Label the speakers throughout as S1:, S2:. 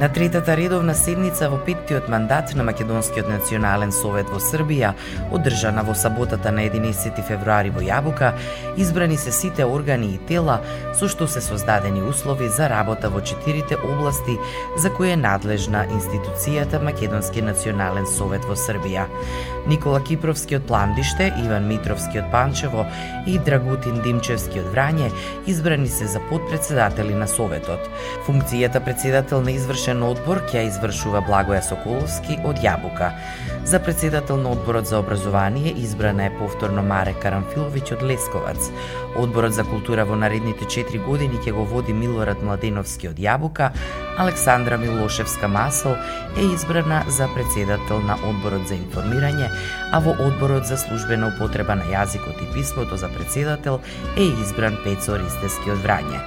S1: На третата редовна седница во петтиот мандат на Македонскиот национален совет во Србија, одржана во саботата на 11 февруари во Јабука, избрани се сите органи и тела со што се создадени услови за работа во четирите области за кои е надлежна институцијата Македонски национален совет во Србија. Никола Кипровски од Пландиште, Иван Митровски од Панчево и Драгутин Димчевски од Врање избрани се за подпредседатели на Советот. Функцијата председател на извршен одбор ќе извршува Благоја Соколовски од Јабука. За председател на Одборот за образование избрана е повторно Маре Карамфиловиќ од Лесковац. Одборот за култура во наредните 4 години ќе го води Милорад Младеновски од Јабука, Александра Милошевска Масел е избрана за председател на Одборот за информирање, а во Одборот за службена употреба на јазикот и писмото за председател е избран Пецо Ристески од Врање.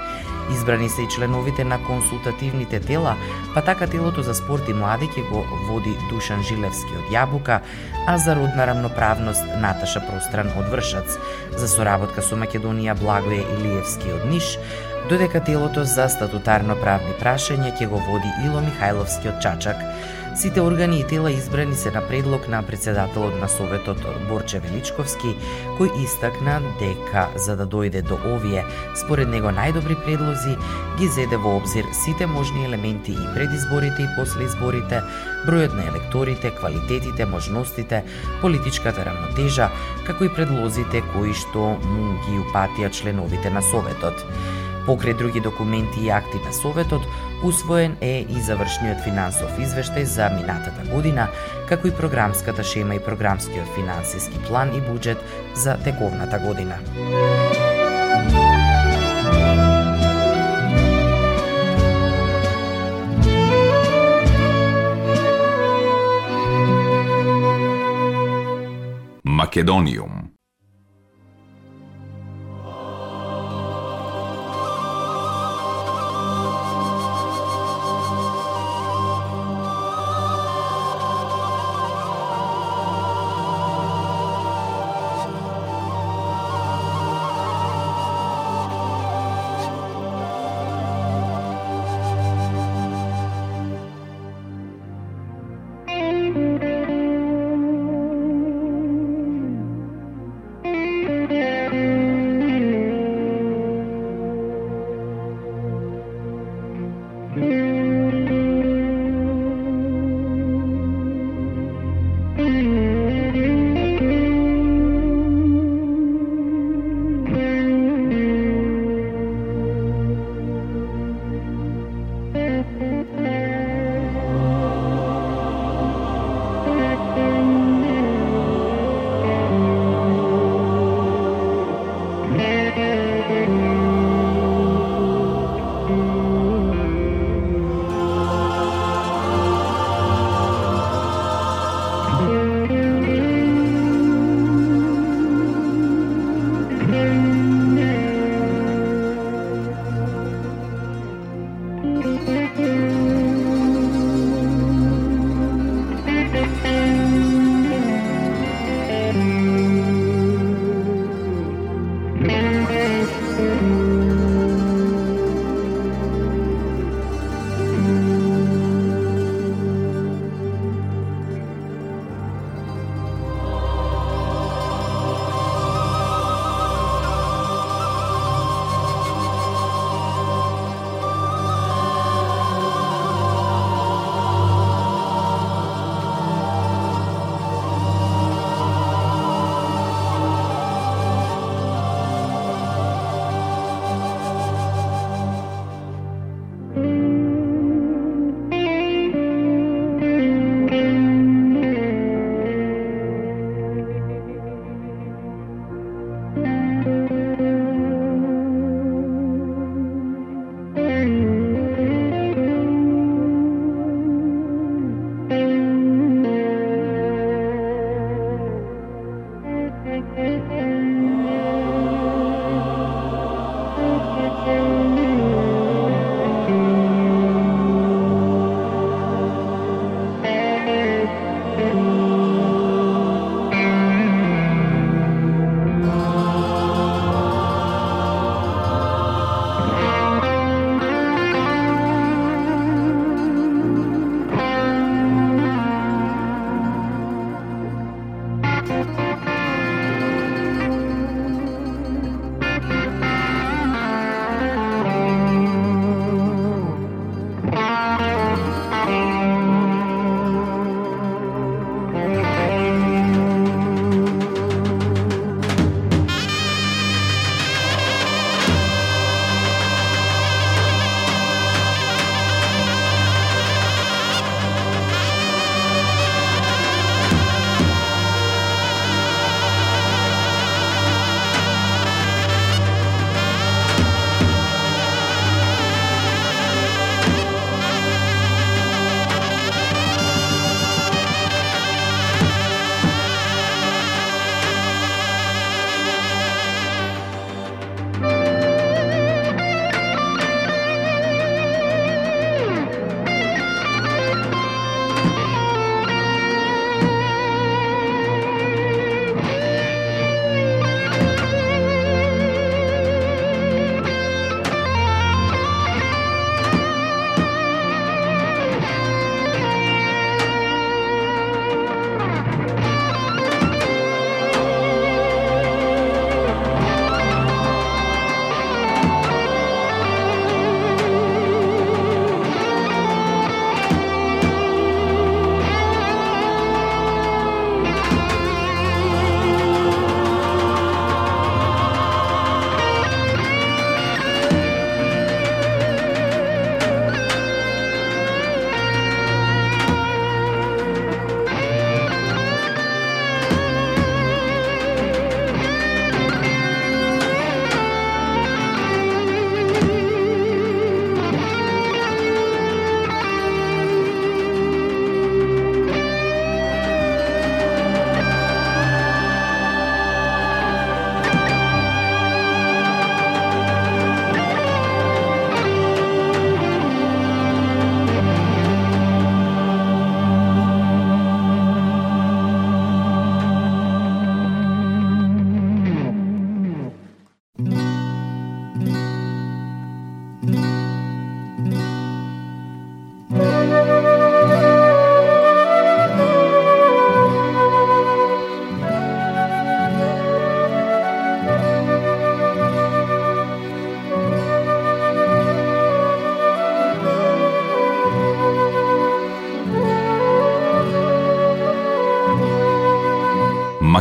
S1: Избрани се и членовите на консултативните тела, па така телото за спорт и млади ќе го води Душан Жилевски од Јабука, а за родна рамноправност Наташа Простран од Вршац, за соработка со Македонија Благоје Илиевски од Ниш, додека телото за статутарно правни прашања ќе го води Ило Михајловски од Чачак, Сите органи и тела избрани се на предлог на председателот на Советот Борче Величковски, кој истакна дека за да дојде до овие, според него најдобри предлози, ги зеде во обзир сите можни елементи и пред изборите и после изборите, бројот на електорите, квалитетите, можностите, политичката рамнотежа, како и предлозите кои што му ги упатија членовите на Советот. Покрај други документи и акти на Советот, усвоен е и завршниот финансов извештај за минатата година, како и програмската шема и програмскиот финансиски план и буџет за тековната година.
S2: Македониум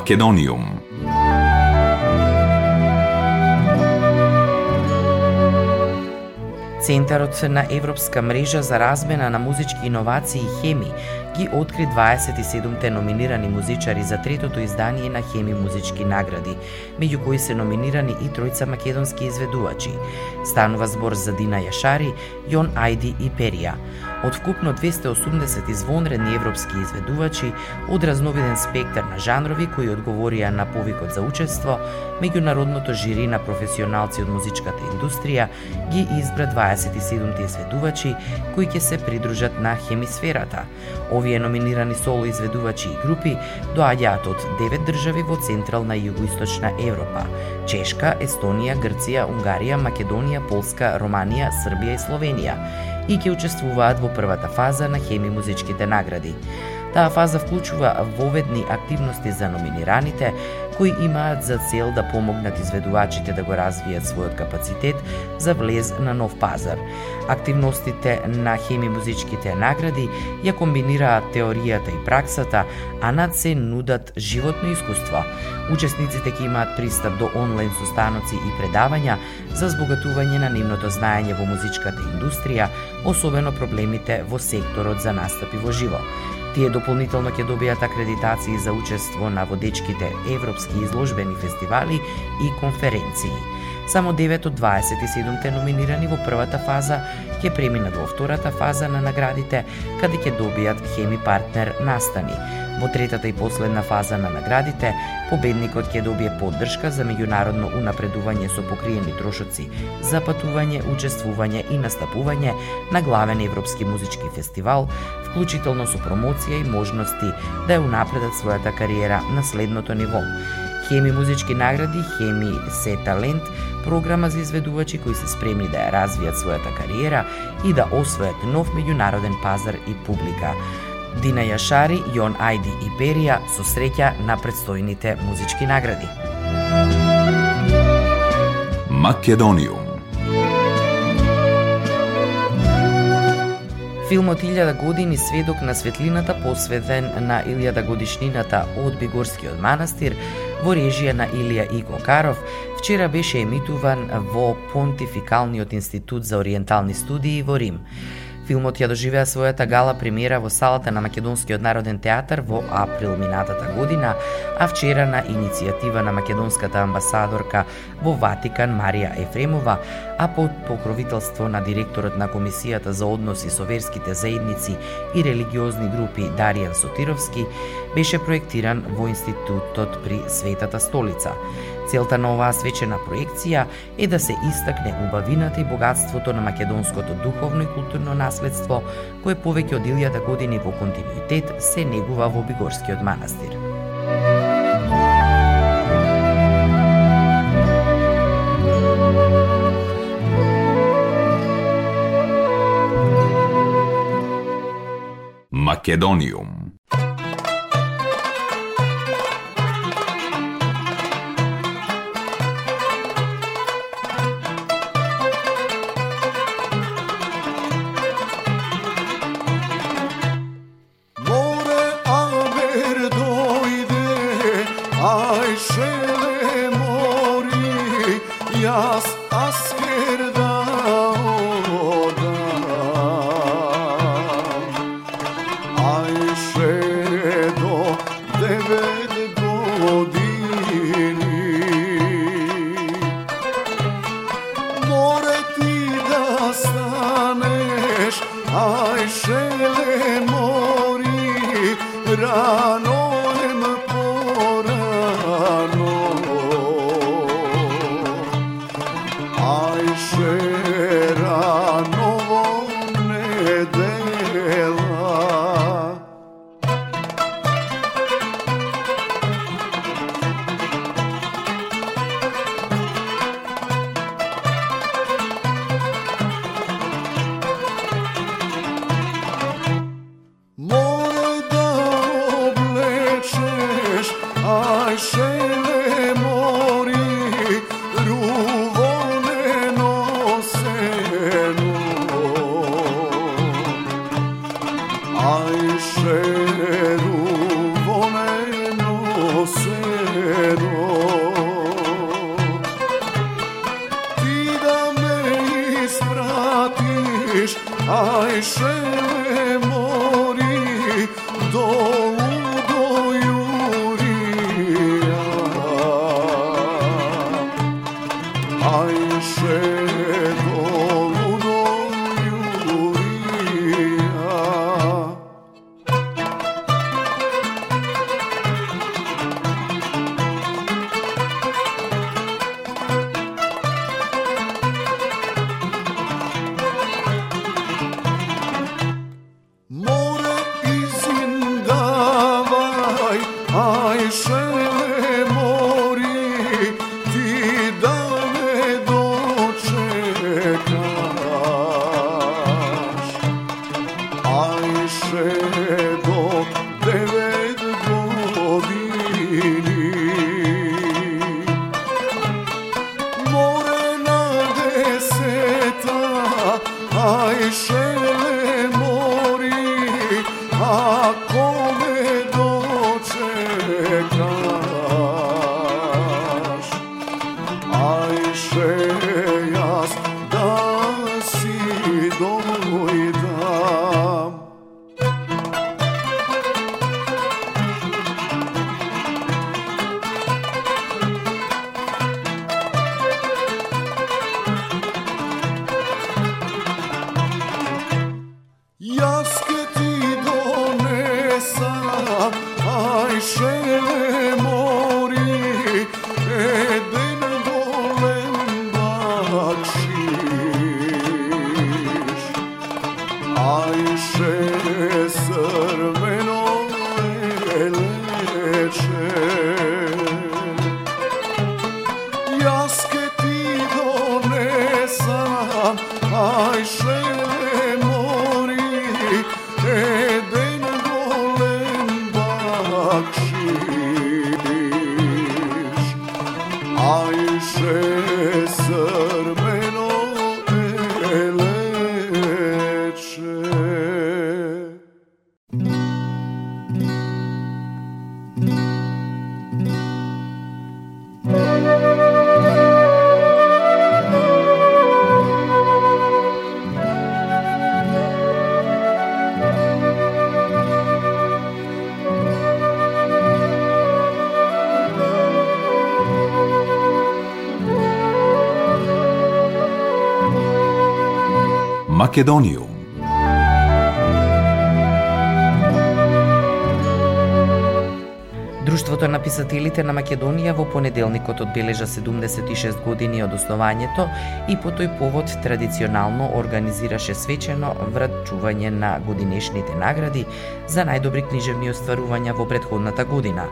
S2: Македониум
S1: Центарот на Европска мрежа за размена на музички иновации Хеми ги откри 27-те номинирани музичари за третото издание на Хеми музички награди, меѓу кои се номинирани и тројца македонски изведувачи. Станува збор за Дина Јашари, Јон Ајди и Перија. Од вкупно 280 извонредни европски изведувачи, од разновиден спектар на жанрови кои одговорија на повикот за учество, меѓународното жири на професионалци од музичката индустрија ги избра 27 изведувачи кои ќе се придружат на хемисферата. Овие номинирани соло изведувачи и групи доаѓаат од 9 држави во Централна и Југоисточна Европа: Чешка, Естонија, Грција, Унгарија, Македонија, Полска, Романија, Србија и Словенија и ќе учествуваат во првата фаза на Хеми музичките награди. Таа фаза вклучува воведни активности за номинираните, кои имаат за цел да помогнат изведувачите да го развијат својот капацитет за влез на нов пазар. Активностите на хеми музичките награди ја комбинираат теоријата и праксата, а над се нудат животно искуство. Учесниците ќе имаат пристап до онлайн состаноци и предавања за збогатување на нивното знаење во музичката индустрија, особено проблемите во секторот за настапи во живо. Тие дополнително ќе добијат акредитации за учество на водечките европски изложбени фестивали и конференции. Само 9 од 27 номинирани во првата фаза ќе преминат во втората фаза на наградите, каде ќе добијат хеми партнер настани. Во третата и последна фаза на наградите, победникот ќе добие поддршка за меѓународно унапредување со покриени трошоци за патување, учествување и настапување на главен европски музички фестивал, вклучително со промоција и можности да ја унапредат својата кариера на следното ниво. Хеми музички награди, Хеми се талент, програма за изведувачи кои се спремни да ја развијат својата кариера и да освојат нов меѓународен пазар и публика. Дина Јашари, Јон Ајди и Перија со среќа на предстојните музички награди.
S2: Македониум
S1: Филмот «Илјада години сведок на светлината» посветен на илјада годишнината од Бигорскиот манастир во режија на Илија Иго Каров, вчера беше емитуван во Понтификалниот институт за ориентални студии во Рим. Филмот ја доживеа својата гала премиера во салата на Македонскиот народен театар во април минатата година, а вчера на иницијатива на македонската амбасадорка во Ватикан Марија Ефремова, а под покровителство на директорот на Комисијата за односи со верските заедници и религиозни групи Даријан Сотировски, беше проектиран во Институтот при Светата столица. Целта на оваа свечена проекција е да се истакне убавината и богатството на македонското духовно и културно наследство, кое повеќе од 1000 години во континуитет се негува во Бигорскиот манастир.
S2: Македониум
S3: share. Македониум.
S1: Друштвото на писателите на Македонија во понеделникот одбележа 76 години од основањето и по тој повод традиционално организираше свечено врачување на годинешните награди за најдобри книжевни остварувања во предходната година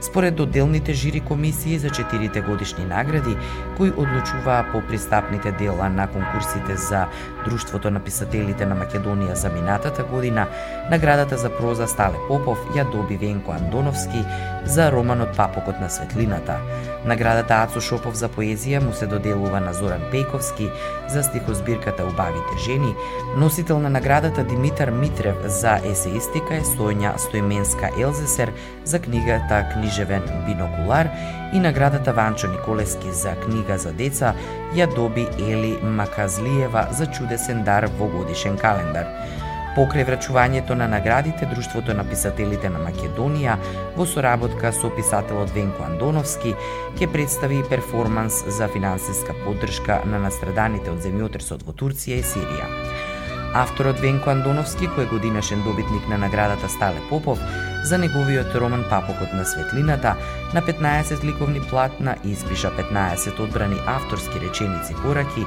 S1: според доделните жири комисии за четирите годишни награди, кои одлучуваа по пристапните дела на конкурсите за Друштвото на писателите на Македонија за минатата година, наградата за проза Стале Попов ја доби Венко Андоновски за романот Папокот на светлината. Наградата Ацо Шопов за поезија му се доделува на Зоран Пејковски за стихозбирката Убавите жени, носител на наградата Димитар Митрев за есеистика е Соња Стојменска Елзесер за книгата Книжевен бинокулар и наградата Ванчо Николески за книга за деца ја доби Ели Маказлиева за чудесен дар во годишен календар. Покрај врачувањето на наградите, Друштвото на писателите на Македонија во соработка со писателот Венко Андоновски ќе представи перформанс за финансиска поддршка на настраданите од земјотресот во Турција и Сирија. Авторот Венко Андоновски, кој е годинашен добитник на наградата Стале Попов, за неговиот роман Папокот на светлината, на 15 ликовни платна испиша 15 одбрани авторски реченици пораки,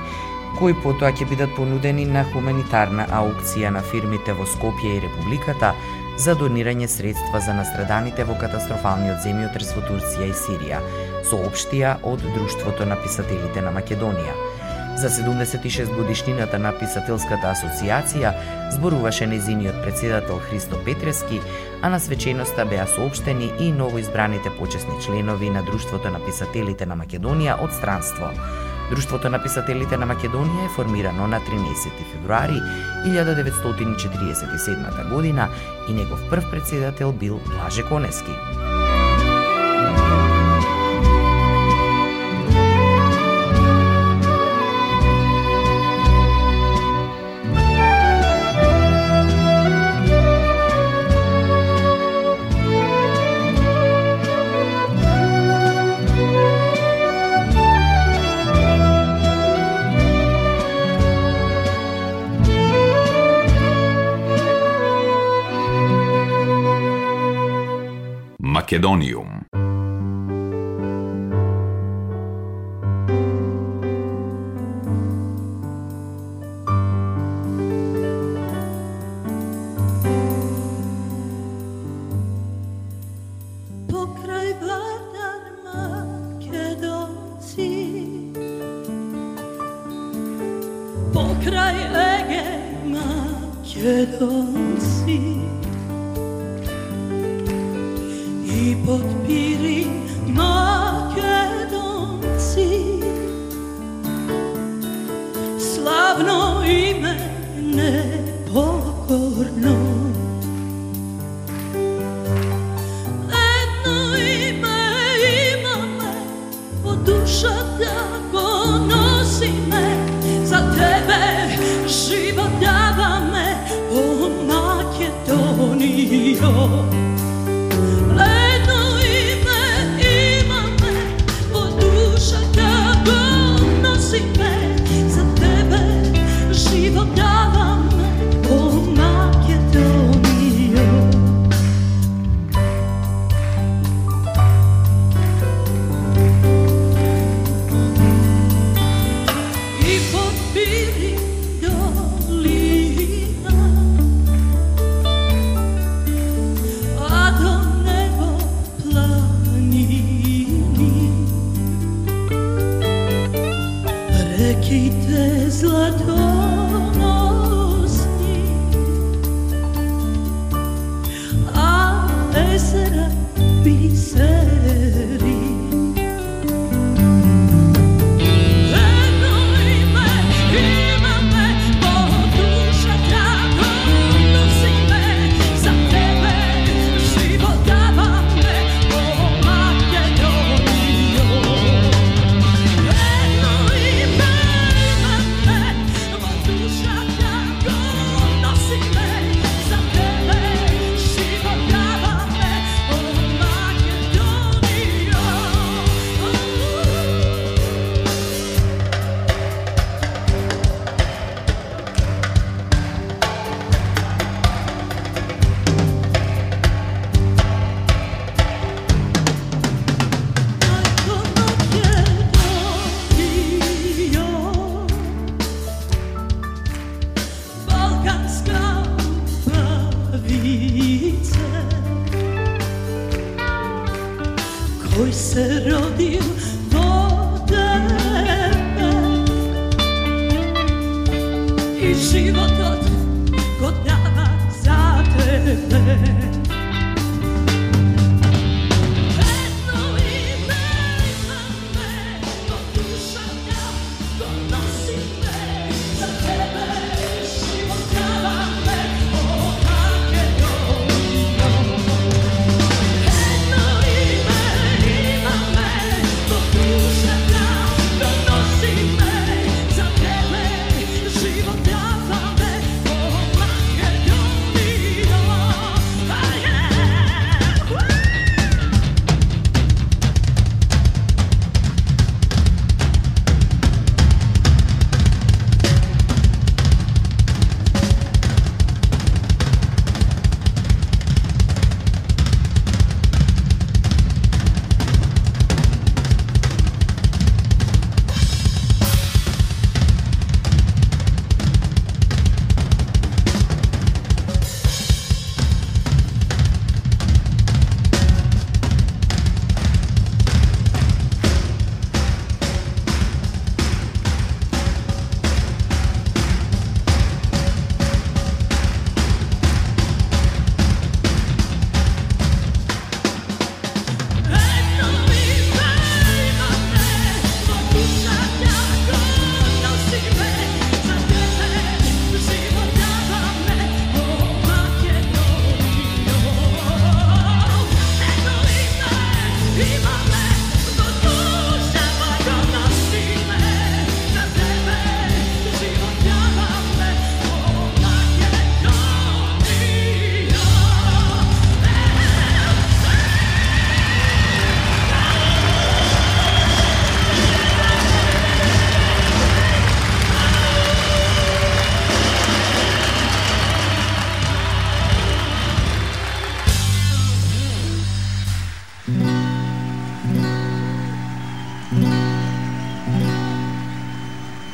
S1: кои потоа ќе бидат понудени на хуманитарна аукција на фирмите во Скопје и Републиката за донирање средства за настраданите во катастрофалниот земјотрес во Турција и Сирија, соопштија од Друштвото на писателите на Македонија. За 76 годишнината на Писателската асоциација зборуваше незиниот председател Христо Петрески, а на свеченоста беа соопштени и новоизбраните почесни членови на Друштвото на писателите на Македонија од странство. Друштвото на писателите на Македонија е формирано на 13 февруари 1947 година и негов прв председател бил Блаже Конески.
S2: Macedonium.
S1: Pokraj ege Makedonci but be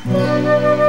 S1: Música